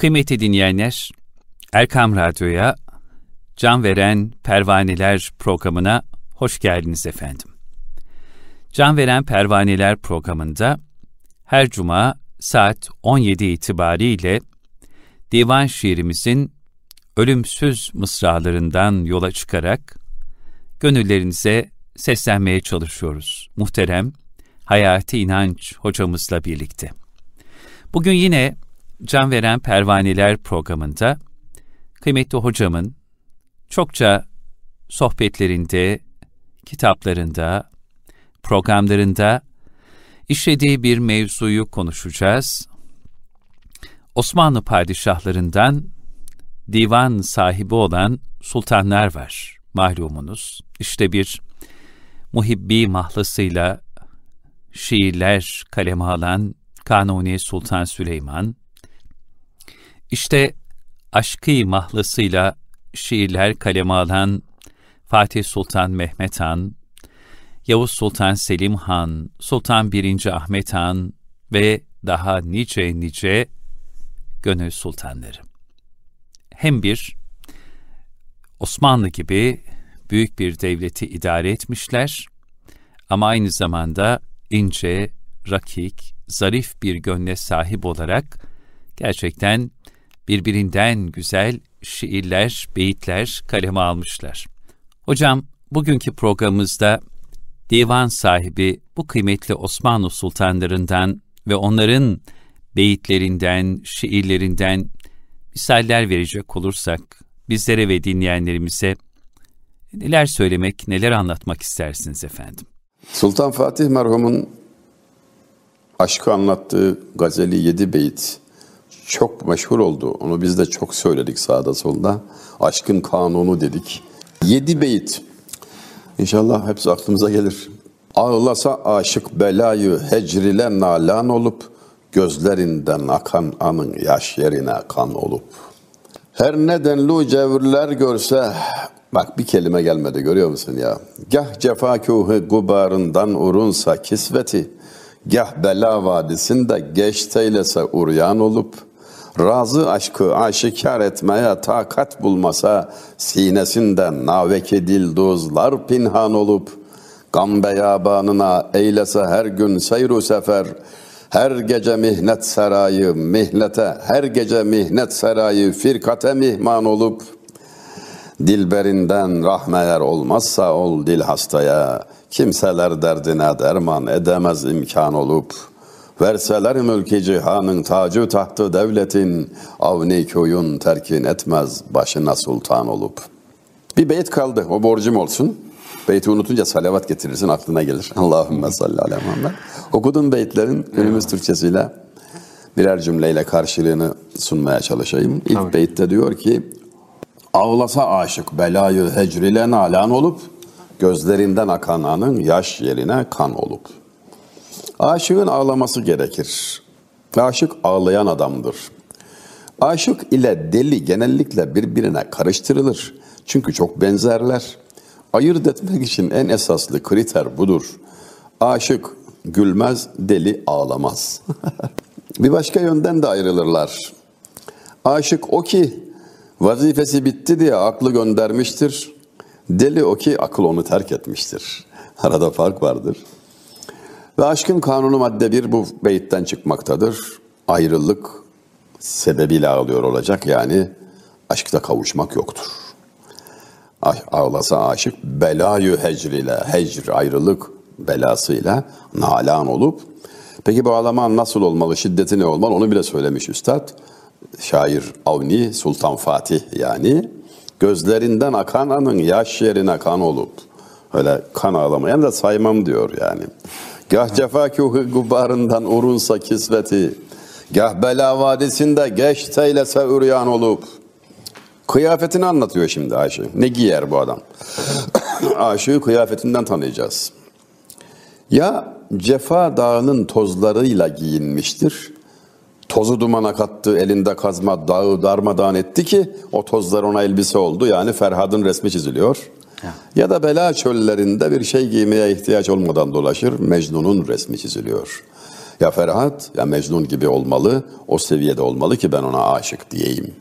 Kıymetli dinleyenler, Erkam Radyo'ya Can Veren Pervaneler programına hoş geldiniz efendim. Can Veren Pervaneler programında her cuma saat 17 itibariyle divan şiirimizin ölümsüz mısralarından yola çıkarak gönüllerinize seslenmeye çalışıyoruz. Muhterem Hayati İnanç hocamızla birlikte. Bugün yine Can Veren Pervaneler programında kıymetli hocamın çokça sohbetlerinde, kitaplarında, programlarında işlediği bir mevzuyu konuşacağız. Osmanlı padişahlarından divan sahibi olan sultanlar var mahlumunuz. İşte bir muhibbi mahlasıyla şiirler kaleme alan Kanuni Sultan Süleyman, işte aşkı mahlasıyla şiirler kaleme alan Fatih Sultan Mehmet Han, Yavuz Sultan Selim Han, Sultan 1. Ahmet Han ve daha nice nice gönül sultanları. Hem bir Osmanlı gibi büyük bir devleti idare etmişler ama aynı zamanda ince, rakik, zarif bir gönle sahip olarak gerçekten birbirinden güzel şiirler, beyitler kaleme almışlar. Hocam, bugünkü programımızda divan sahibi bu kıymetli Osmanlı sultanlarından ve onların beyitlerinden, şiirlerinden misaller verecek olursak bizlere ve dinleyenlerimize neler söylemek, neler anlatmak istersiniz efendim? Sultan Fatih merhumun aşkı anlattığı gazeli yedi beyit çok meşhur oldu. Onu biz de çok söyledik sağda solda. Aşkın kanunu dedik. Yedi beyit. İnşallah hepsi aklımıza gelir. Ağlasa aşık belayı hecrile nalan olup, gözlerinden akan anın yaş yerine kan olup. Her nedenli cevürler görse, bak bir kelime gelmedi görüyor musun ya? Gah cefakuhu gubarından urunsa kisveti, gah bela vadisinde geçteylese uryan olup.'' Razı aşkı aşikar etmeye takat bulmasa sinesinden naveki dilduzlar pinhan olup gam beyabanına eylese her gün seyru sefer her gece mihnet sarayı mihnete her gece mihnet sarayı firkate mihman olup dilberinden rahmeler olmazsa ol dil hastaya kimseler derdine derman edemez imkan olup.'' Verseler mülki cihanın tacı tahtı devletin, avni köyün terkin etmez başına sultan olup. Bir beyt kaldı, o borcum olsun. Beyti unutunca salavat getirirsin, aklına gelir. Allahümme salli ala Muhammed. Okudun beytlerin günümüz Türkçesiyle birer cümleyle karşılığını sunmaya çalışayım. İlk Tabii. beytte diyor ki, Ağlasa aşık belayı hecrile nalan olup, gözlerinden akan anın yaş yerine kan olup.'' Aşığın ağlaması gerekir. Aşık ağlayan adamdır. Aşık ile deli genellikle birbirine karıştırılır. Çünkü çok benzerler. Ayırt etmek için en esaslı kriter budur. Aşık gülmez, deli ağlamaz. Bir başka yönden de ayrılırlar. Aşık o ki vazifesi bitti diye aklı göndermiştir. Deli o ki akıl onu terk etmiştir. Arada fark vardır. Ve aşkın kanunu madde bir bu beyitten çıkmaktadır. Ayrılık sebebiyle ağlıyor olacak yani aşkta kavuşmak yoktur. Ağlasa aşık belayı hecriyle, hecr ayrılık belasıyla nalan olup Peki bu ağlama nasıl olmalı, şiddeti ne olmalı onu bile söylemiş üstad. Şair Avni Sultan Fatih yani gözlerinden akan anın yaş yerine kan olup öyle kan ağlamayan da saymam diyor yani. Gah cefakuhu gubarından urunsa kisveti, gah bela vadisinde geç teylese üryan olup. Kıyafetini anlatıyor şimdi Ayşe. Ne giyer bu adam? Aşığı kıyafetinden tanıyacağız. Ya cefa dağının tozlarıyla giyinmiştir. Tozu dumana kattı, elinde kazma dağı darmadağın etti ki o tozlar ona elbise oldu. Yani Ferhad'ın resmi çiziliyor. Ya da bela çöllerinde bir şey giymeye ihtiyaç olmadan dolaşır, Mecnun'un resmi çiziliyor. Ya Ferhat ya Mecnun gibi olmalı, o seviyede olmalı ki ben ona aşık diyeyim.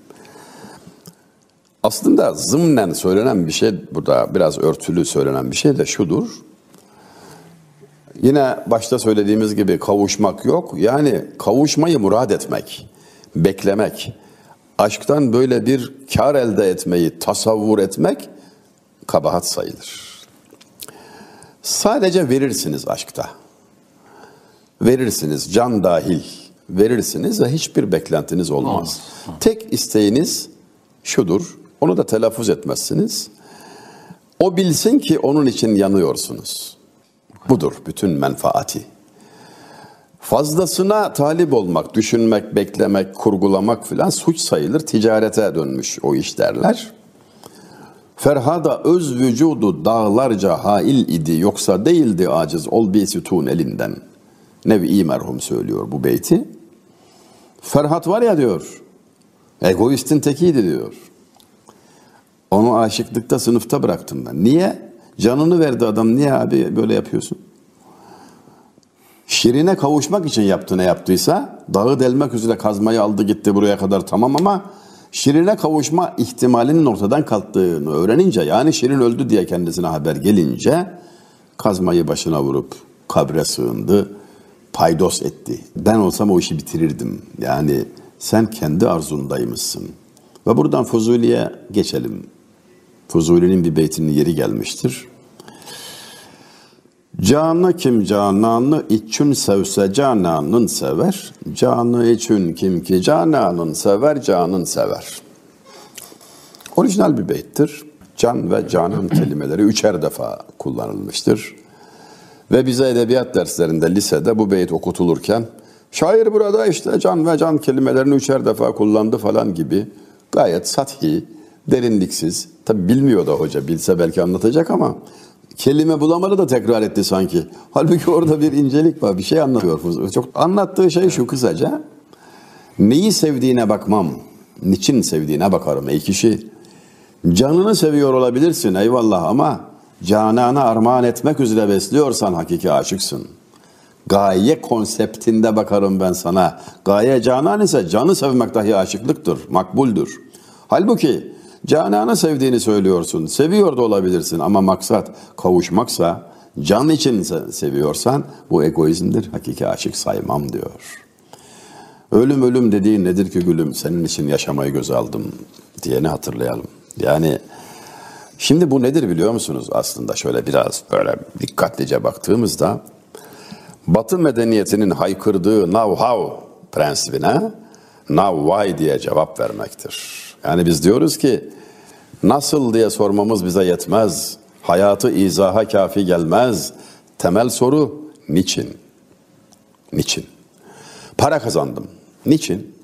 Aslında zımnen söylenen bir şey, burada biraz örtülü söylenen bir şey de şudur. Yine başta söylediğimiz gibi kavuşmak yok. Yani kavuşmayı murad etmek, beklemek, aşktan böyle bir kar elde etmeyi tasavvur etmek kabahat sayılır. Sadece verirsiniz aşkta. Verirsiniz can dahil. Verirsiniz ve hiçbir beklentiniz olmaz. olmaz. Tek isteğiniz şudur. Onu da telaffuz etmezsiniz. O bilsin ki onun için yanıyorsunuz. Budur bütün menfaati. Fazlasına talip olmak, düşünmek, beklemek, kurgulamak filan suç sayılır. Ticarete dönmüş o iş derler. Ferhada öz vücudu dağlarca hail idi yoksa değildi aciz ol bir sütun elinden. Nevi merhum söylüyor bu beyti. Ferhat var ya diyor, egoistin tekiydi diyor. Onu aşıklıkta sınıfta bıraktım ben. Niye? Canını verdi adam. Niye abi böyle yapıyorsun? Şirine kavuşmak için yaptı ne yaptıysa dağı delmek üzere kazmayı aldı gitti buraya kadar tamam ama Şirin'e kavuşma ihtimalinin ortadan kalktığını öğrenince yani Şirin öldü diye kendisine haber gelince kazmayı başına vurup kabre sığındı, paydos etti. Ben olsam o işi bitirirdim. Yani sen kendi arzundaymışsın. Ve buradan Fuzuli'ye geçelim. Fuzuli'nin bir beytinin yeri gelmiştir. Canı kim cananı için sevse cananın sever. Canı için kim ki cananın sever canın sever. Orijinal bir beyttir. Can ve canan kelimeleri üçer defa kullanılmıştır. Ve bize edebiyat derslerinde lisede bu beyt okutulurken şair burada işte can ve can kelimelerini üçer defa kullandı falan gibi gayet sathi, derinliksiz. Tabi bilmiyor da hoca bilse belki anlatacak ama kelime bulamadı da tekrar etti sanki. Halbuki orada bir incelik var, bir şey anlatıyor. Çok anlattığı şey şu kısaca. Neyi sevdiğine bakmam, niçin sevdiğine bakarım ey kişi. Canını seviyor olabilirsin eyvallah ama canana armağan etmek üzere besliyorsan hakiki aşıksın. Gaye konseptinde bakarım ben sana. Gaye canan ise canı sevmek dahi aşıklıktır, makbuldür. Halbuki Cananı sevdiğini söylüyorsun. Seviyor da olabilirsin ama maksat kavuşmaksa, can için seviyorsan bu egoizmdir. Hakiki aşık saymam diyor. Ölüm ölüm dediğin nedir ki gülüm? Senin için yaşamayı göz aldım diyeni hatırlayalım. Yani şimdi bu nedir biliyor musunuz? Aslında şöyle biraz böyle dikkatlice baktığımızda Batı medeniyetinin haykırdığı now how prensibine now why diye cevap vermektir. Yani biz diyoruz ki nasıl diye sormamız bize yetmez. Hayatı izaha kafi gelmez. Temel soru niçin? Niçin? Para kazandım. Niçin?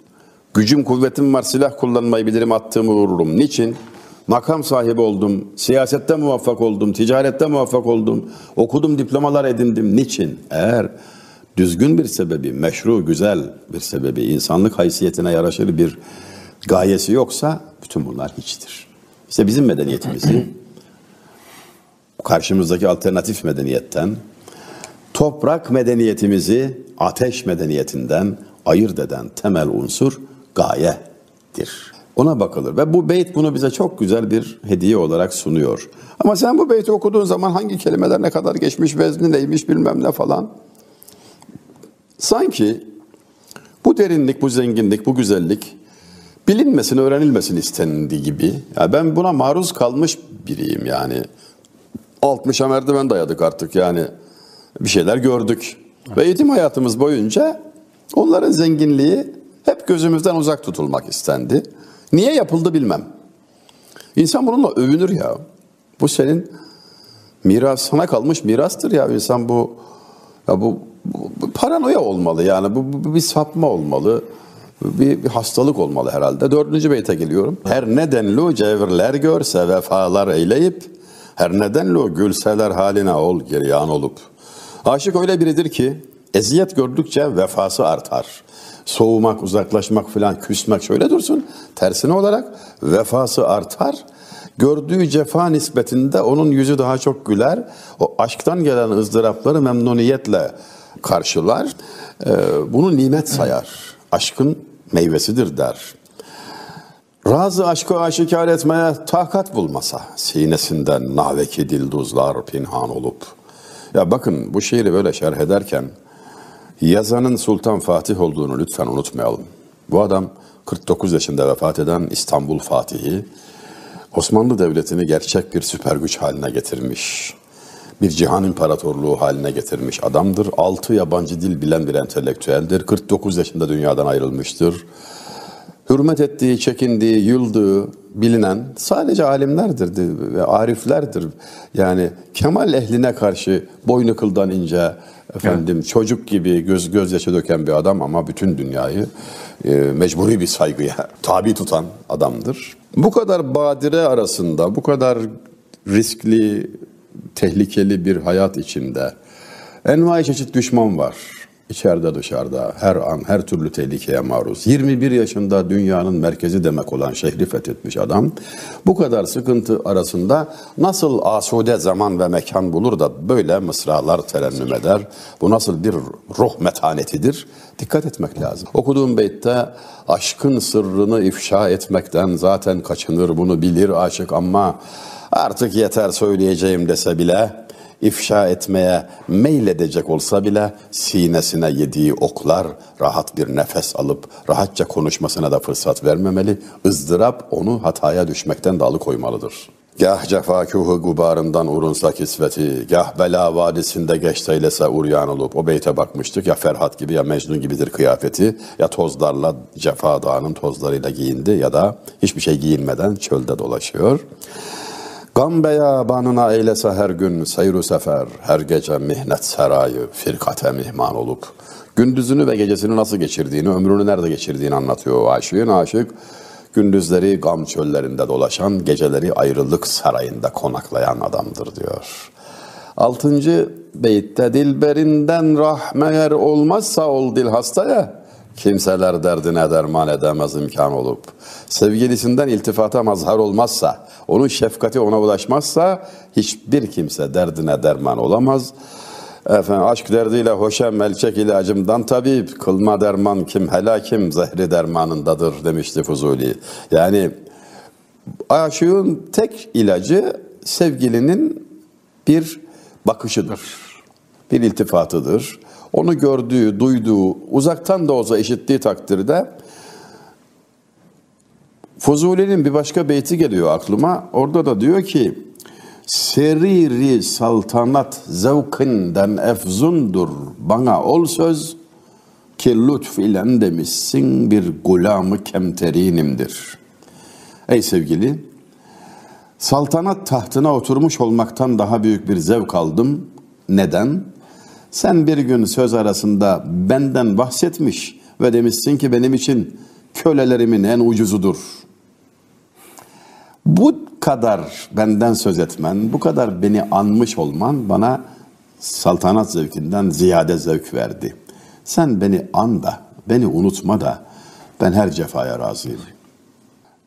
Gücüm kuvvetim var silah kullanmayı bilirim attığımı vururum. Niçin? Makam sahibi oldum, siyasette muvaffak oldum, ticarette muvaffak oldum, okudum, diplomalar edindim. Niçin? Eğer düzgün bir sebebi, meşru, güzel bir sebebi, insanlık haysiyetine yaraşır bir gayesi yoksa bütün bunlar hiçtir. İşte bizim medeniyetimizi karşımızdaki alternatif medeniyetten toprak medeniyetimizi ateş medeniyetinden ayırt eden temel unsur gayedir. Ona bakılır ve bu beyt bunu bize çok güzel bir hediye olarak sunuyor. Ama sen bu beyti okuduğun zaman hangi kelimeler ne kadar geçmiş, vezni neymiş bilmem ne falan. Sanki bu derinlik, bu zenginlik, bu güzellik bilinmesin, öğrenilmesin istendiği gibi. Ya ben buna maruz kalmış biriyim yani. 60'a merdiven dayadık artık yani. Bir şeyler gördük. Ve eğitim hayatımız boyunca onların zenginliği hep gözümüzden uzak tutulmak istendi. Niye yapıldı bilmem. İnsan bununla övünür ya. Bu senin miras, sana kalmış mirastır ya. İnsan bu, ya bu, bu, bu paranoya olmalı yani. Bu, bu bir sapma olmalı bir, bir hastalık olmalı herhalde. Dördüncü beyte geliyorum. Her nedenlu cevirler görse vefalar eyleyip, her nedenlu gülseler haline ol giryan olup. Aşık öyle biridir ki eziyet gördükçe vefası artar. Soğumak, uzaklaşmak filan, küsmek şöyle dursun. Tersine olarak vefası artar. Gördüğü cefa nispetinde onun yüzü daha çok güler. O aşktan gelen ızdırapları memnuniyetle karşılar. E, bunu nimet sayar. Aşkın meyvesidir der. Razı aşkı aşikar etmeye takat bulmasa, sinesinden naveki dilduzlar pinhan olup. Ya bakın bu şiiri böyle şerh ederken yazanın Sultan Fatih olduğunu lütfen unutmayalım. Bu adam 49 yaşında vefat eden İstanbul Fatihi, Osmanlı Devleti'ni gerçek bir süper güç haline getirmiş. Bir cihan imparatorluğu haline getirmiş adamdır. Altı yabancı dil bilen bir entelektüeldir. 49 yaşında dünyadan ayrılmıştır. Hürmet ettiği, çekindiği, yıldığı bilinen sadece alimlerdir ve ariflerdir. Yani kemal ehline karşı boynu kıldan ince, efendim evet. çocuk gibi göz gözyaşı döken bir adam ama bütün dünyayı e, mecburi bir saygıya tabi tutan adamdır. Bu kadar badire arasında, bu kadar riskli, tehlikeli bir hayat içinde envai çeşit düşman var. İçeride dışarıda her an her türlü tehlikeye maruz. 21 yaşında dünyanın merkezi demek olan şehri fethetmiş adam. Bu kadar sıkıntı arasında nasıl asude zaman ve mekan bulur da böyle mısralar terennüm eder? Bu nasıl bir ruh metanetidir? Dikkat etmek lazım. Okuduğum beytte aşkın sırrını ifşa etmekten zaten kaçınır bunu bilir aşık ama artık yeter söyleyeceğim dese bile ifşa etmeye meyledecek olsa bile sinesine yediği oklar rahat bir nefes alıp rahatça konuşmasına da fırsat vermemeli. ızdırap onu hataya düşmekten de alıkoymalıdır. Gah cefakuhu gubarından urunsa kisveti, gah bela vadisinde geç eylese uryan olup o beyte bakmıştık ya Ferhat gibi ya Mecnun gibidir kıyafeti ya tozlarla cefa dağının tozlarıyla giyindi ya da hiçbir şey giyinmeden çölde dolaşıyor. Gam beyabanına eylese her gün seyru sefer, her gece mihnet serayı, firkate mihman olup, gündüzünü ve gecesini nasıl geçirdiğini, ömrünü nerede geçirdiğini anlatıyor o aşığın. Aşık, gündüzleri gam çöllerinde dolaşan, geceleri ayrılık sarayında konaklayan adamdır diyor. Altıncı beytte dilberinden rahmeyer olmazsa ol dil hastaya, kimseler derdine derman edemez imkan olup, sevgilisinden iltifata mazhar olmazsa, onun şefkati ona ulaşmazsa hiçbir kimse derdine derman olamaz. Efendim aşk derdiyle hoşem melçek ilacımdan tabip, kılma derman kim helakim zehri dermanındadır demişti Fuzuli. Yani aşığın tek ilacı sevgilinin bir bakışıdır, bir iltifatıdır. Onu gördüğü, duyduğu, uzaktan da olsa işittiği takdirde Fuzuli'nin bir başka beyti geliyor aklıma. Orada da diyor ki Seriri saltanat zevkinden efzundur bana ol söz ki lütf ile demişsin bir gulamı kemterinimdir. Ey sevgili, saltanat tahtına oturmuş olmaktan daha büyük bir zevk aldım. Neden? Sen bir gün söz arasında benden bahsetmiş ve demişsin ki benim için kölelerimin en ucuzudur. Bu kadar benden söz etmen, bu kadar beni anmış olman bana saltanat zevkinden ziyade zevk verdi. Sen beni an da, beni unutma da ben her cefaya razıyım.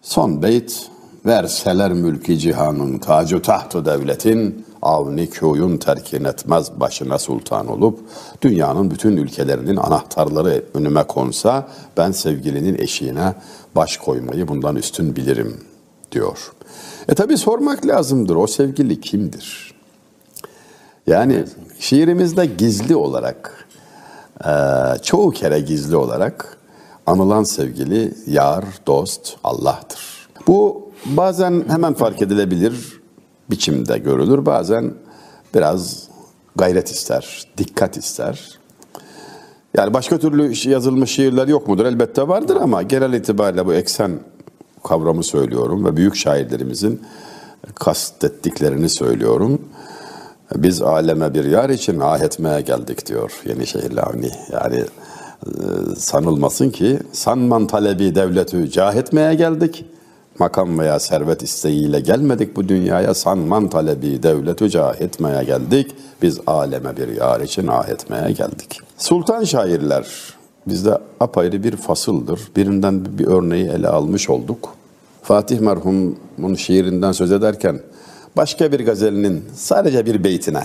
Son beyt, verseler mülki cihanın tacı tahtı devletin, avni köyün terkin etmez başına sultan olup, dünyanın bütün ülkelerinin anahtarları önüme konsa, ben sevgilinin eşiğine baş koymayı bundan üstün bilirim.'' diyor. E tabi sormak lazımdır o sevgili kimdir? Yani şiirimizde gizli olarak, e, çoğu kere gizli olarak anılan sevgili yar, dost Allah'tır. Bu bazen hemen fark edilebilir biçimde görülür, bazen biraz gayret ister, dikkat ister. Yani başka türlü yazılmış şiirler yok mudur? Elbette vardır ama genel itibariyle bu eksen kavramı söylüyorum ve büyük şairlerimizin kastettiklerini söylüyorum. Biz aleme bir yar için ah etmeye geldik diyor Yenişehirli Avni. Yani e, sanılmasın ki sanman talebi devleti cah etmeye geldik. Makam veya servet isteğiyle gelmedik bu dünyaya. Sanman talebi devleti cah etmeye geldik. Biz aleme bir yar için ah etmeye geldik. Sultan şairler bizde apayrı bir fasıldır. Birinden bir örneği ele almış olduk. Fatih merhumun şiirinden söz ederken başka bir gazelinin sadece bir beytine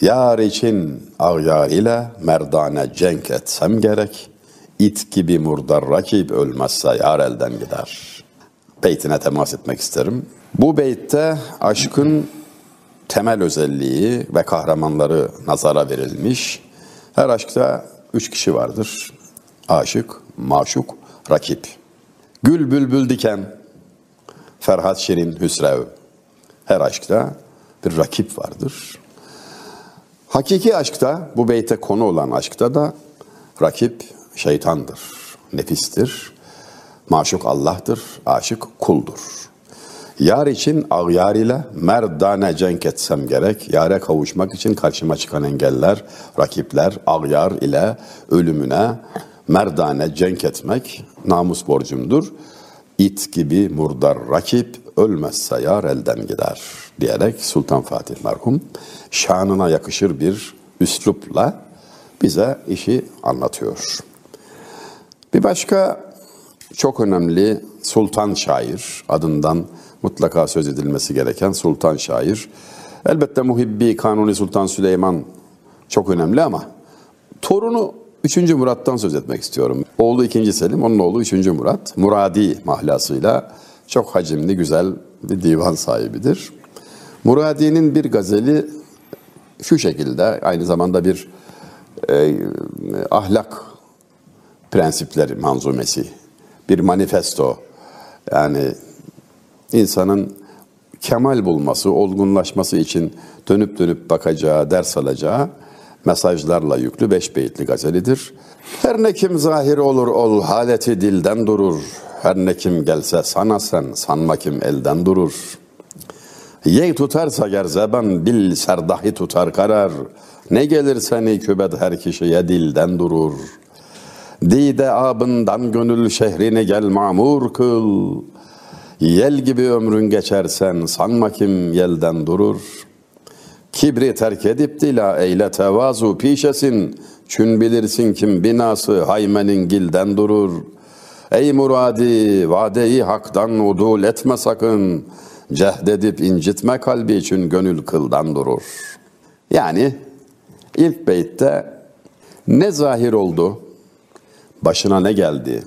Yar için ağyar ile merdane cenk etsem gerek. İt gibi murdar rakip ölmezse yar elden gider. Beytine temas etmek isterim. Bu beytte aşkın temel özelliği ve kahramanları nazara verilmiş. Her aşkta üç kişi vardır. Aşık, maşuk, rakip. Gül bülbül diken, Ferhat Şirin Hüsrev. Her aşkta bir rakip vardır. Hakiki aşkta, bu beyte konu olan aşkta da rakip şeytandır, nefistir. Maşuk Allah'tır, aşık kuldur. Yar için ağyar ile merdane cenk etsem gerek. Yare kavuşmak için karşıma çıkan engeller, rakipler, ağyar ile ölümüne merdane cenk etmek namus borcumdur. İt gibi murdar rakip ölmezse yar elden gider diyerek Sultan Fatih merhum şanına yakışır bir üslupla bize işi anlatıyor. Bir başka çok önemli sultan şair adından mutlaka söz edilmesi gereken sultan şair. Elbette Muhibbi Kanuni Sultan Süleyman çok önemli ama torunu 3. Murat'tan söz etmek istiyorum. Oğlu 2. Selim, onun oğlu 3. Murat. Muradi mahlasıyla çok hacimli, güzel bir divan sahibidir. Muradi'nin bir gazeli şu şekilde, aynı zamanda bir e, ahlak prensipleri manzumesi, bir manifesto. Yani insanın kemal bulması, olgunlaşması için dönüp dönüp bakacağı, ders alacağı mesajlarla yüklü beş beyitli gazelidir. Her ne kim zahir olur ol, haleti dilden durur. Her ne kim gelse sana sen, sanma kim elden durur. Yey tutarsa ger zeban, bil serdahi tutar karar. Ne gelir seni kübet her kişiye dilden durur. Dide abından gönül şehrini gel mamur kıl. Yel gibi ömrün geçersen sanma kim yelden durur. Kibri terk edip dila eyle tevazu pişesin. Çün bilirsin kim binası haymenin gilden durur. Ey muradi vadeyi haktan udul etme sakın. Cehdedip incitme kalbi için gönül kıldan durur. Yani ilk beytte ne zahir oldu, başına ne geldi,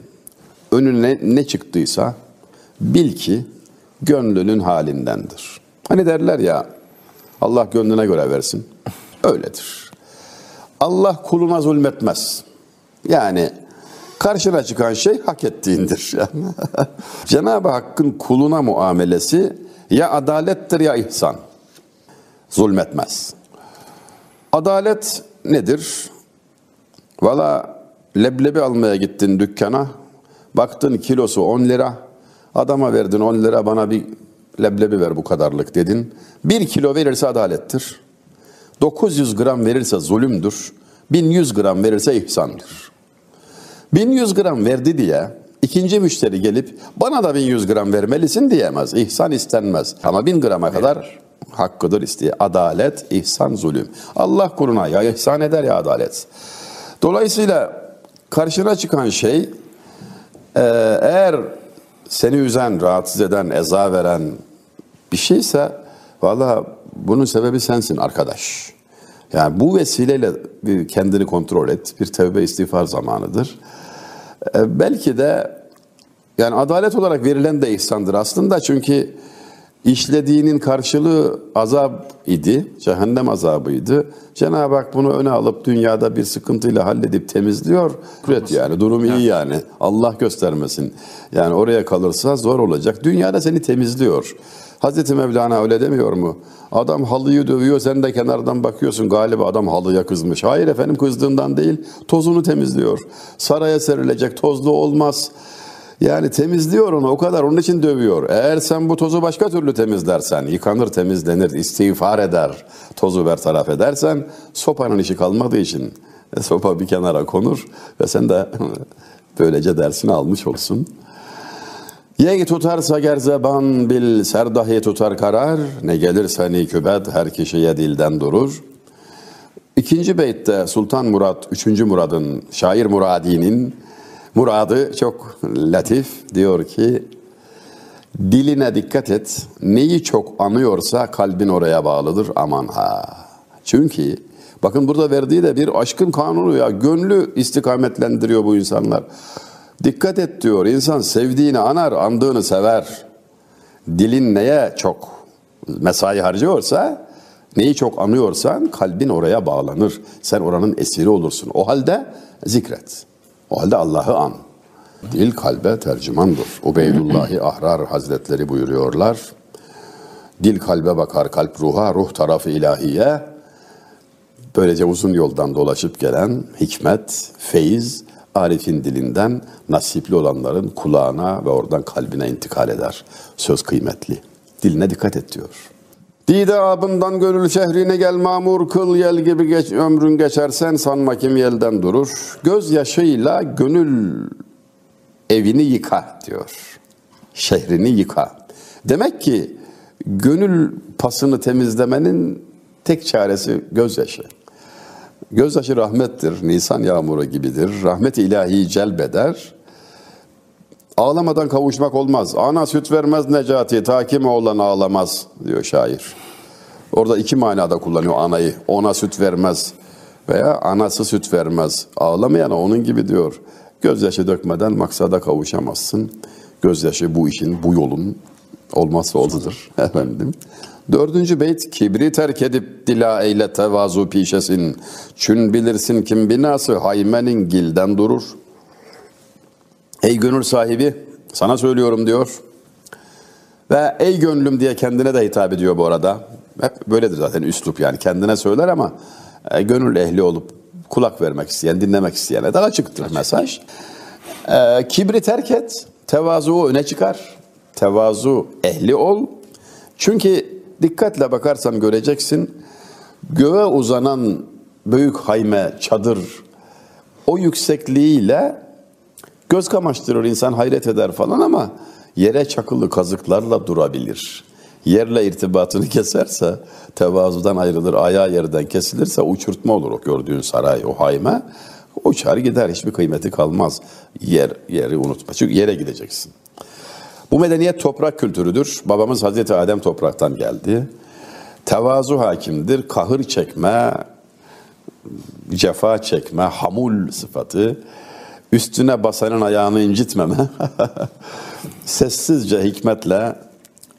önüne ne çıktıysa bil ki gönlünün halindendir. Hani derler ya Allah gönlüne göre versin. Öyledir. Allah kuluna zulmetmez. Yani karşına çıkan şey hak ettiğindir. Yani. Cenab-ı Hakk'ın kuluna muamelesi ya adalettir ya ihsan. Zulmetmez. Adalet nedir? Valla leblebi almaya gittin dükkana. Baktın kilosu 10 lira. Adama verdin 10 lira bana bir leblebi ver bu kadarlık dedin. 1 kilo verirse adalettir. 900 gram verirse zulümdür. 1100 gram verirse ihsandır. 1100 gram verdi diye ikinci müşteri gelip bana da 1100 gram vermelisin diyemez. İhsan istenmez. Ama 1000 grama kadar hakkıdır isteye. Adalet, ihsan, zulüm. Allah kuruna ya ihsan eder ya adalet. Dolayısıyla karşına çıkan şey eğer seni üzen, rahatsız eden, eza veren bir şeyse valla bunun sebebi sensin arkadaş. Yani bu vesileyle bir kendini kontrol et. Bir tevbe istiğfar zamanıdır. Ee, belki de yani adalet olarak verilen de ihsandır aslında çünkü işlediğinin karşılığı azap idi, cehennem azabıydı. Cenab-ı Hak bunu öne alıp dünyada bir sıkıntıyla halledip temizliyor. Üret yani durum iyi yani. Allah göstermesin. Yani oraya kalırsa zor olacak. Dünyada seni temizliyor. Hazreti Mevlana öyle demiyor mu? Adam halıyı dövüyor, sen de kenardan bakıyorsun galiba adam halıya kızmış. Hayır efendim kızdığından değil, tozunu temizliyor. Saraya serilecek tozlu olmaz. Yani temizliyor onu o kadar onun için dövüyor. Eğer sen bu tozu başka türlü temizlersen, yıkanır temizlenir, istiğfar eder, tozu bertaraf edersen sopanın işi kalmadığı için e, sopa bir kenara konur ve sen de böylece dersini almış olsun. Yey tutarsa gerzeban bil serdahi tutar karar, ne gelir seni kübet her kişiye dilden durur. İkinci beytte Sultan Murat, üçüncü Murad'ın, şair Muradi'nin muradı çok latif. Diyor ki, diline dikkat et, neyi çok anıyorsa kalbin oraya bağlıdır aman ha. Çünkü bakın burada verdiği de bir aşkın kanunu ya. Gönlü istikametlendiriyor bu insanlar. Dikkat et diyor. İnsan sevdiğini anar, andığını sever. Dilin neye çok mesai harcıyorsa, neyi çok anıyorsan kalbin oraya bağlanır. Sen oranın esiri olursun. O halde zikret. O halde Allah'ı an. Dil kalbe tercümandır. Ubeydullahi Ahrar Hazretleri buyuruyorlar. Dil kalbe bakar, kalp ruha, ruh tarafı ilahiye. Böylece uzun yoldan dolaşıp gelen hikmet, feyiz, Arif'in dilinden nasipli olanların kulağına ve oradan kalbine intikal eder. Söz kıymetli. Diline dikkat et diyor. Dide abından gönül şehrine gel mamur kıl yel gibi geç, ömrün geçersen sanma kim yelden durur. Göz yaşıyla gönül evini yıka diyor. Şehrini yıka. Demek ki gönül pasını temizlemenin tek çaresi gözyaşı. Gözyaşı rahmettir, Nisan yağmuru gibidir. Rahmet ilahi celbeder. Ağlamadan kavuşmak olmaz. Ana süt vermez Necati, takime olan ağlamaz diyor şair. Orada iki manada kullanıyor anayı. Ona süt vermez veya anası süt vermez. Ağlamayana onun gibi diyor. Gözyaşı dökmeden maksada kavuşamazsın. Gözyaşı bu işin, bu yolun olmazsa oldudur efendim. Dördüncü beyt kibri terk edip dila eyle tevazu pişesin. Çün bilirsin kim binası haymenin gilden durur. Ey gönül sahibi sana söylüyorum diyor. Ve ey gönlüm diye kendine de hitap ediyor bu arada. Hep böyledir zaten üslup yani kendine söyler ama e, gönül ehli olup kulak vermek isteyen, dinlemek isteyene de açıktır mesaj. E, kibri terk et, tevazu öne çıkar. Tevazu ehli ol. Çünkü dikkatle bakarsan göreceksin göğe uzanan büyük hayme, çadır o yüksekliğiyle göz kamaştırır insan hayret eder falan ama yere çakılı kazıklarla durabilir. Yerle irtibatını keserse tevazudan ayrılır, ayağı yerden kesilirse uçurtma olur o gördüğün saray, o hayme. Uçar gider, hiçbir kıymeti kalmaz. Yer, yeri unutma. Çünkü yere gideceksin. Bu medeniyet toprak kültürüdür. Babamız Hazreti Adem topraktan geldi. Tevazu hakimdir. Kahır çekme, cefa çekme, hamul sıfatı. Üstüne basanın ayağını incitmeme. Sessizce hikmetle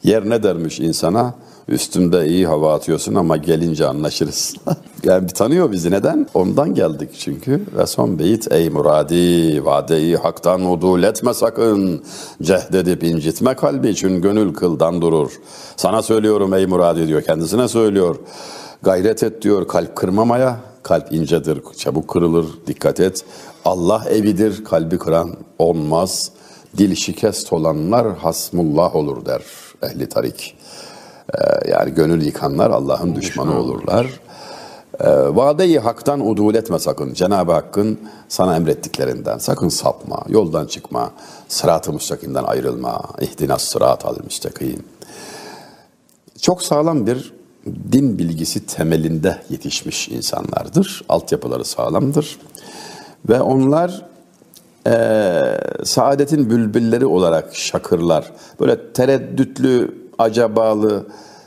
yer ne dermiş insana? Üstümde iyi hava atıyorsun ama gelince anlaşırız. yani tanıyor bizi neden? Ondan geldik çünkü. Ve son beyit ey muradi vadeyi haktan udul etme sakın. Cehdedip incitme kalbi için gönül kıldan durur. Sana söylüyorum ey muradi diyor kendisine söylüyor. Gayret et diyor kalp kırmamaya. Kalp incedir, çabuk kırılır, dikkat et. Allah evidir, kalbi kıran olmaz. Dil şikest olanlar hasmullah olur der ehli tarik. Ee, yani gönül yıkanlar Allah'ın düşmanı olurlar. Ee, vadeyi haktan udul etme sakın. Cenab-ı Hakk'ın sana emrettiklerinden sakın sapma, yoldan çıkma, sırat-ı müstakimden ayrılma. İhdinas sırat al müstakim. Çok sağlam bir din bilgisi temelinde yetişmiş insanlardır. Altyapıları sağlamdır. Ve onlar e, saadetin bülbülleri olarak şakırlar. Böyle tereddütlü, acabalı,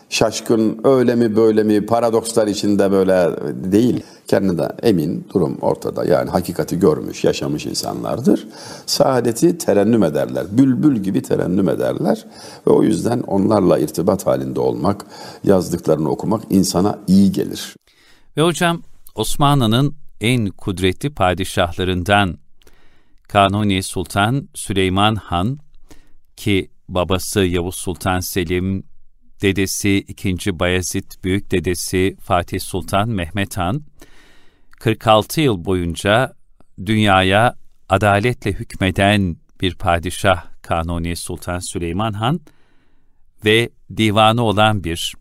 şaşkın, öyle mi böyle mi, paradokslar içinde böyle değil. Kendine emin, durum ortada. Yani hakikati görmüş, yaşamış insanlardır. Saadeti terennüm ederler. Bülbül gibi terennüm ederler. Ve o yüzden onlarla irtibat halinde olmak, yazdıklarını okumak insana iyi gelir. Ve hocam Osmanlı'nın en kudretli padişahlarından Kanuni Sultan Süleyman Han ki babası Yavuz Sultan Selim, dedesi 2. Bayezid büyük dedesi Fatih Sultan Mehmet Han 46 yıl boyunca dünyaya adaletle hükmeden bir padişah Kanuni Sultan Süleyman Han ve divanı olan bir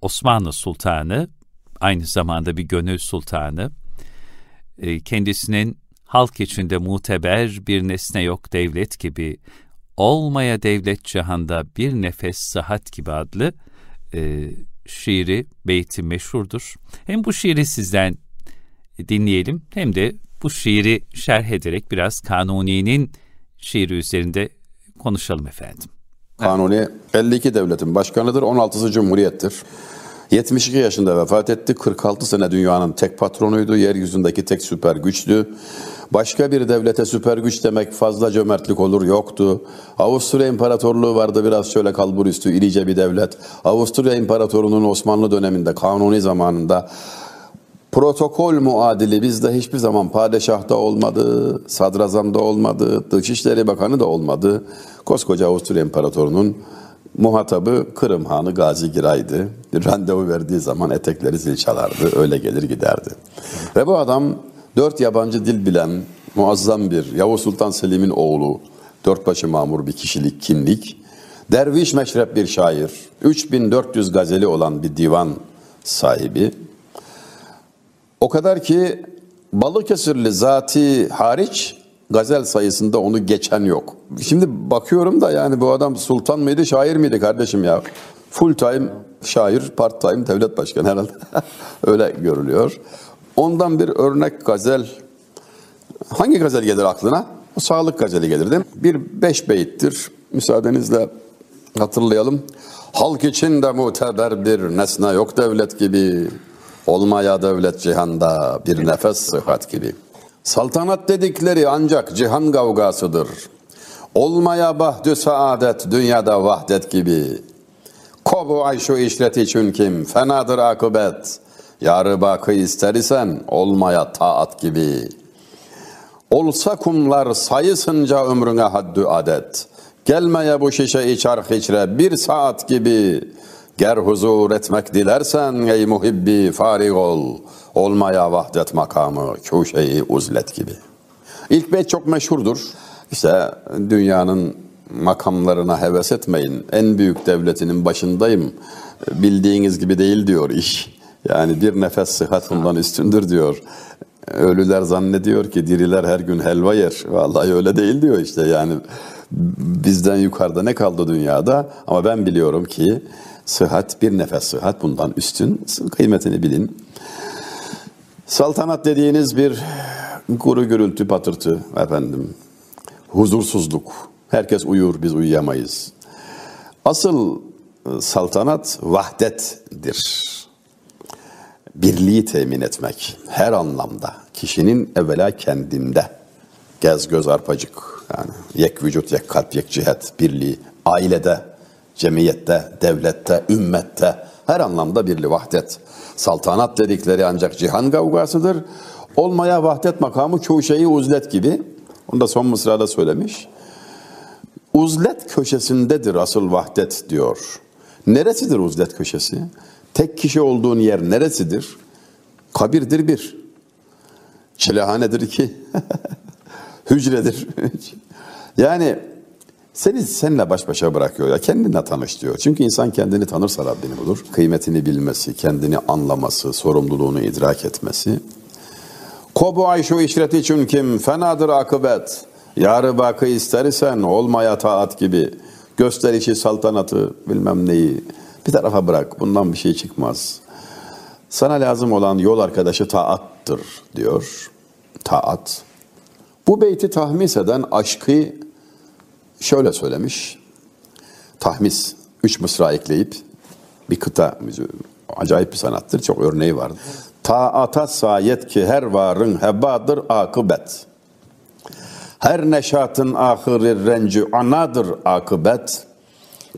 Osmanlı Sultanı, aynı zamanda bir gönül sultanı, e, kendisinin halk içinde muteber bir nesne yok devlet gibi olmaya devlet cihanda bir nefes sahat gibi adlı e, şiiri, beyti meşhurdur. Hem bu şiiri sizden dinleyelim hem de bu şiiri şerh ederek biraz Kanuni'nin şiiri üzerinde konuşalım efendim. Kanuni 52 devletin başkanıdır, 16'sı Cumhuriyettir. 72 yaşında vefat etti. 46 sene dünyanın tek patronuydu. Yeryüzündeki tek süper güçtü. Başka bir devlete süper güç demek fazla cömertlik olur yoktu. Avusturya İmparatorluğu vardı biraz şöyle kalbur üstü irice bir devlet. Avusturya İmparatorluğu'nun Osmanlı döneminde kanuni zamanında protokol muadili bizde hiçbir zaman padişahta olmadı, sadrazamda olmadı, Dışişleri Bakanı da olmadı. Koskoca Avusturya İmparatorluğu'nun muhatabı Kırım Hanı Gazi Giray'dı. Randevu verdiği zaman etekleri zil çalardı, öyle gelir giderdi. Ve bu adam dört yabancı dil bilen muazzam bir Yavuz Sultan Selim'in oğlu, dört başı mamur bir kişilik, kimlik, derviş meşrep bir şair, 3400 gazeli olan bir divan sahibi, o kadar ki Balıkesirli zati hariç gazel sayısında onu geçen yok. Şimdi bakıyorum da yani bu adam sultan mıydı, şair miydi kardeşim ya? Full time şair, part time devlet başkanı herhalde. Öyle görülüyor. Ondan bir örnek gazel. Hangi gazel gelir aklına? O sağlık gazeli gelir değil mi? Bir beş beyittir. Müsaadenizle hatırlayalım. Halk için de muteber bir nesne yok devlet gibi. Olmaya devlet cihanda bir nefes sıhhat gibi. Saltanat dedikleri ancak cihan kavgasıdır. Olmaya bahdü saadet dünyada vahdet gibi. Kobu ay şu işlet için kim fenadır akıbet. Yarı bakı ister isen olmaya taat gibi. Olsa kumlar sayısınca ömrüne haddü adet. Gelmeye bu şişe içar hiçre bir saat gibi. Ger huzur etmek dilersen ey muhibbi farig ol. Olmaya vahdet makamı köşeyi uzlet gibi. İlk beyt çok meşhurdur. İşte dünyanın makamlarına heves etmeyin. En büyük devletinin başındayım. Bildiğiniz gibi değil diyor iş. Yani bir nefes sıhhat bundan üstündür diyor. Ölüler zannediyor ki diriler her gün helva yer. Vallahi öyle değil diyor işte yani. Bizden yukarıda ne kaldı dünyada? Ama ben biliyorum ki sıhhat bir nefes sıhhat bundan üstün. Kıymetini bilin. Saltanat dediğiniz bir kuru gürültü patırtı efendim. Huzursuzluk. Herkes uyur, biz uyuyamayız. Asıl e, saltanat vahdettir. Birliği temin etmek her anlamda. Kişinin evvela kendinde. Gez göz arpacık. Yani yek vücut, yek kalp, yek cihet, birliği. Ailede, cemiyette, devlette, ümmette her anlamda birli vahdet. Saltanat dedikleri ancak cihan kavgasıdır. Olmaya vahdet makamı çoğu şeyi uzlet gibi. Onu da son mısrada söylemiş. Uzlet köşesindedir asıl vahdet diyor. Neresidir uzlet köşesi? Tek kişi olduğun yer neresidir? Kabirdir bir. Çilehanedir iki. Hücredir. yani seni seninle baş başa bırakıyor ya kendinle tanış diyor. Çünkü insan kendini tanırsa Rabbini bulur. Kıymetini bilmesi, kendini anlaması, sorumluluğunu idrak etmesi. Kobu ayşu işreti için kim fenadır akıbet. Yarı bakı istersen olmaya taat gibi. Gösterişi saltanatı bilmem neyi bir tarafa bırak. Bundan bir şey çıkmaz. Sana lazım olan yol arkadaşı taattır diyor. Taat. Bu beyti tahmis eden aşkı şöyle söylemiş. Tahmis, üç mısra ekleyip bir kıta, acayip bir sanattır, çok örneği var. Taata sayet ki her varın hebadır akıbet. Her neşatın ahiri renci anadır akıbet.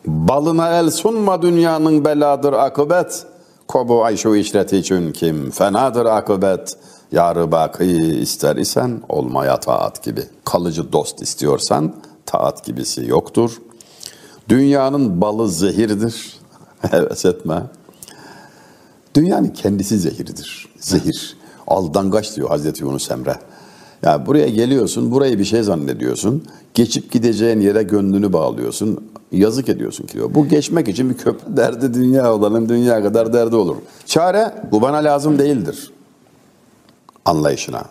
Balına el sunma dünyanın beladır akıbet. Kobu ayşu işreti için kim fenadır akıbet. Yarı bakı ister isen olmaya taat gibi. Kalıcı dost istiyorsan taat gibisi yoktur. Dünyanın balı zehirdir. Heves etme. Dünyanın kendisi zehirdir. Zehir. Aldangaç diyor Hazreti Yunus Emre. Ya buraya geliyorsun, burayı bir şey zannediyorsun. Geçip gideceğin yere gönlünü bağlıyorsun. Yazık ediyorsun ki diyor. Bu geçmek için bir köprü derdi dünya olalım, dünya kadar derdi olur. Çare bu bana lazım değildir. Anlayışına.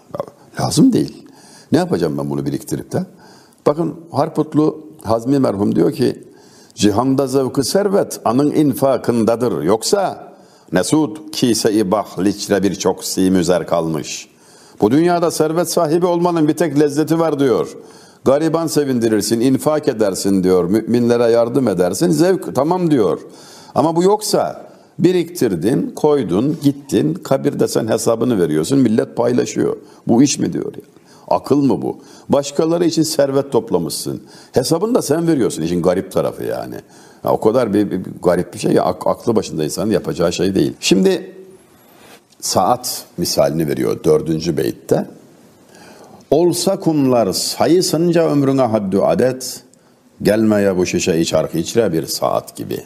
Lazım değil. Ne yapacağım ben bunu biriktirip de? Bakın Harputlu Hazmi merhum diyor ki cihanda zevkı servet anın infakındadır. Yoksa Nesud kise-i bahliçre birçok simüzer kalmış. Bu dünyada servet sahibi olmanın bir tek lezzeti var diyor. Gariban sevindirirsin, infak edersin diyor. Müminlere yardım edersin. Zevk tamam diyor. Ama bu yoksa Biriktirdin, koydun, gittin, kabirde sen hesabını veriyorsun, millet paylaşıyor. Bu iş mi diyor ya? Akıl mı bu? Başkaları için servet toplamışsın. Hesabını da sen veriyorsun. İşin garip tarafı yani. Ya o kadar bir, bir, bir garip bir şey ya ak- aklı başında insanın yapacağı şey değil. Şimdi saat misalini veriyor dördüncü beytte. Olsa kumlar sayısınca ömrüne haddü adet, gelmeye bu şişe çarkı içre bir saat gibi.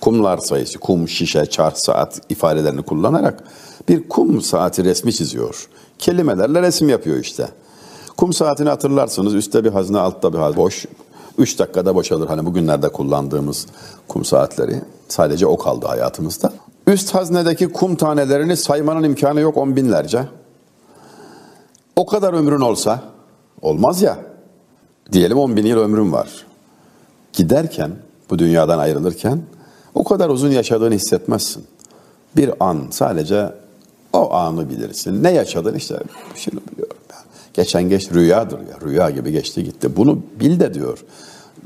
Kumlar sayısı, kum, şişe, çark, saat ifadelerini kullanarak bir kum saati resmi çiziyor. Kelimelerle resim yapıyor işte. Kum saatini hatırlarsınız. Üstte bir hazne, altta bir hazne. Boş. Üç dakikada boşalır. Hani bugünlerde kullandığımız kum saatleri. Sadece o kaldı hayatımızda. Üst haznedeki kum tanelerini saymanın imkanı yok on binlerce. O kadar ömrün olsa, olmaz ya. Diyelim 10 bin yıl ömrün var. Giderken, bu dünyadan ayrılırken o kadar uzun yaşadığını hissetmezsin. Bir an sadece o anı bilirsin. Ne yaşadın işte şunu biliyorum. Ya. Geçen geç rüyadır ya. Rüya gibi geçti gitti. Bunu bil de diyor.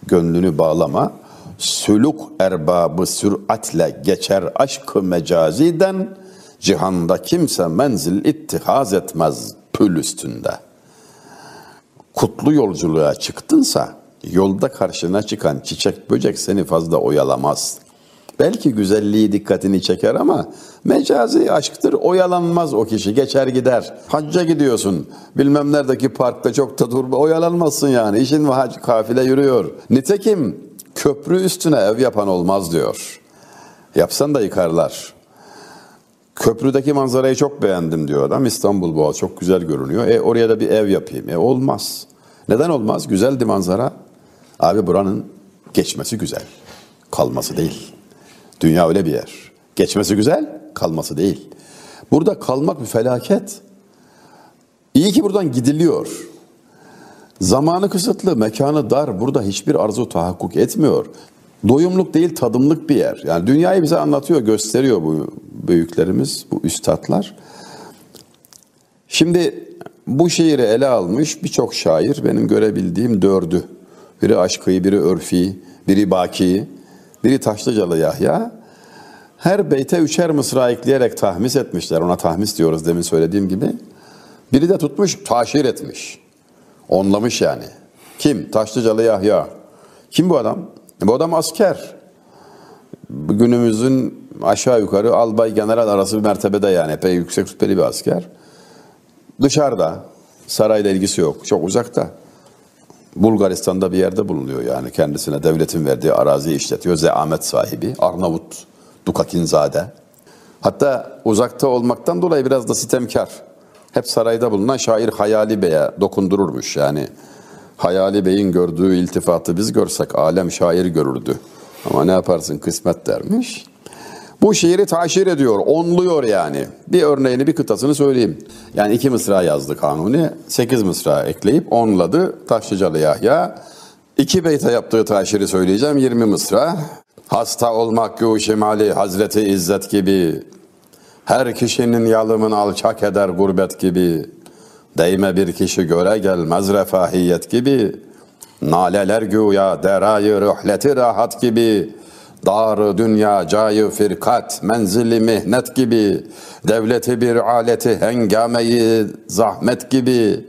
Gönlünü bağlama. Sülük erbabı süratle geçer aşkı mecaziden cihanda kimse menzil ittihaz etmez pül üstünde. Kutlu yolculuğa çıktınsa yolda karşına çıkan çiçek böcek seni fazla oyalamaz. Belki güzelliği dikkatini çeker ama mecazi aşktır oyalanmaz o kişi geçer gider. Hacca gidiyorsun bilmem neredeki parkta çok da dur oyalanmazsın yani işin ve hac kafile yürüyor. Nitekim köprü üstüne ev yapan olmaz diyor. Yapsan da yıkarlar. Köprüdeki manzarayı çok beğendim diyor adam. İstanbul Boğazı çok güzel görünüyor. E oraya da bir ev yapayım. E olmaz. Neden olmaz? Güzeldi manzara. Abi buranın geçmesi güzel. Kalması değil. Dünya öyle bir yer. Geçmesi güzel, kalması değil. Burada kalmak bir felaket. İyi ki buradan gidiliyor. Zamanı kısıtlı, mekanı dar. Burada hiçbir arzu tahakkuk etmiyor. Doyumluk değil, tadımlık bir yer. Yani dünyayı bize anlatıyor, gösteriyor bu büyüklerimiz, bu üstadlar. Şimdi bu şiiri ele almış birçok şair, benim görebildiğim dördü. Biri Aşkı'yı, biri Örfi, biri Baki'yi, biri Taşlıcalı Yahya. Her beyte üçer mısra ekleyerek tahmis etmişler. Ona tahmis diyoruz demin söylediğim gibi. Biri de tutmuş, taşir etmiş. Onlamış yani. Kim? Taşlıcalı Yahya. Kim bu adam? Bu adam asker. Günümüzün aşağı yukarı albay general arası bir mertebede yani. Epey yüksek rütbeli bir asker. Dışarıda. Sarayla ilgisi yok. Çok uzakta. Bulgaristan'da bir yerde bulunuyor yani. Kendisine devletin verdiği araziyi işletiyor. Zeamet sahibi. Arnavut. Dukakinzade. Hatta uzakta olmaktan dolayı biraz da sitemkar. Hep sarayda bulunan şair Hayali Bey'e dokundururmuş yani. Hayali Bey'in gördüğü iltifatı biz görsek alem şair görürdü. Ama ne yaparsın kısmet dermiş. Bu şiiri taşir ediyor, onluyor yani. Bir örneğini, bir kıtasını söyleyeyim. Yani iki mısra yazdı Kanuni, sekiz mısra ekleyip onladı Taşlıcalı Yahya. İki beyte yaptığı taşiri söyleyeceğim, yirmi mısra. Hasta olmak gü şimali Hazreti İzzet gibi. Her kişinin yalımın alçak eder gurbet gibi. Değme bir kişi göre gelmez refahiyet gibi. Naleler güya derayı rühleti rahat gibi. Dar dünya cayı firkat menzili mihnet gibi. Devleti bir aleti hengameyi zahmet gibi.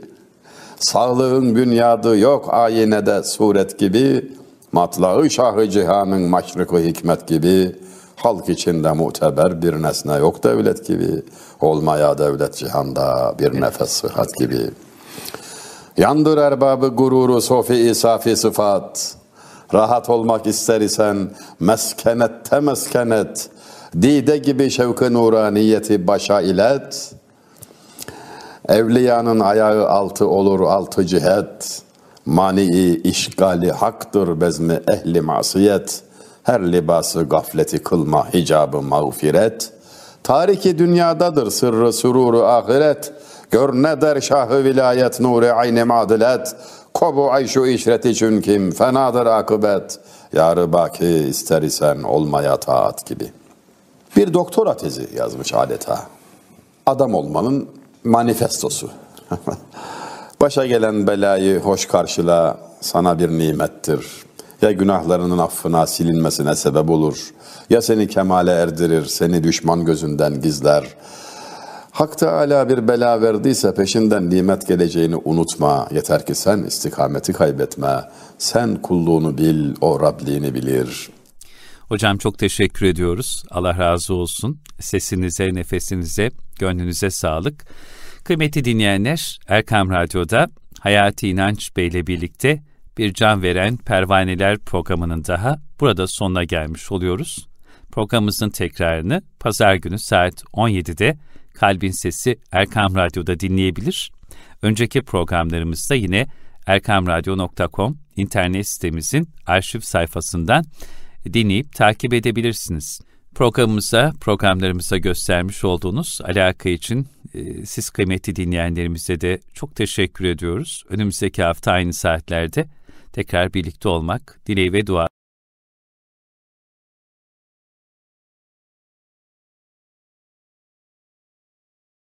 Sağlığın bünyadı yok ayinede suret gibi. Matlağı şahı cihanın maşrıkı hikmet gibi. Halk içinde muteber bir nesne yok devlet gibi. Olmaya devlet cihanda bir nefes sıhhat gibi. Yandır erbabı gururu sofi isafi sıfat. Rahat olmak ister isen meskenette meskenet. Dide gibi şevk-ı nuraniyeti başa ilet. Evliyanın ayağı altı olur altı cihet. Mani işgali haktır bezmi ehli masiyet. Her libası gafleti kılma hicabı mağfiret. Tariki dünyadadır sırrı sururu ahiret. Gör ne der şahı vilayet nuri ayni madilet. Kobu ayşu işreti çünküm fenadır akıbet. Yarı baki ister isen olmaya taat gibi. Bir doktora tezi yazmış adeta. Adam olmanın manifestosu. Başa gelen belayı hoş karşıla sana bir nimettir. Ya günahlarının affına silinmesine sebep olur. Ya seni kemale erdirir, seni düşman gözünden gizler. Hak Teala bir bela verdiyse peşinden nimet geleceğini unutma. Yeter ki sen istikameti kaybetme. Sen kulluğunu bil, o Rabliğini bilir. Hocam çok teşekkür ediyoruz. Allah razı olsun. Sesinize, nefesinize, gönlünüze sağlık. Kıymetli dinleyenler, Erkam Radyo'da Hayati İnanç Bey ile birlikte bir can veren pervaneler programının daha burada sonuna gelmiş oluyoruz. Programımızın tekrarını pazar günü saat 17'de Kalbin Sesi Erkam Radyo'da dinleyebilir. Önceki programlarımızda yine erkamradyo.com internet sitemizin arşiv sayfasından dinleyip takip edebilirsiniz. Programımıza, programlarımıza göstermiş olduğunuz alaka için e, siz kıymetli dinleyenlerimize de çok teşekkür ediyoruz. Önümüzdeki hafta aynı saatlerde tekrar birlikte olmak dileği ve dua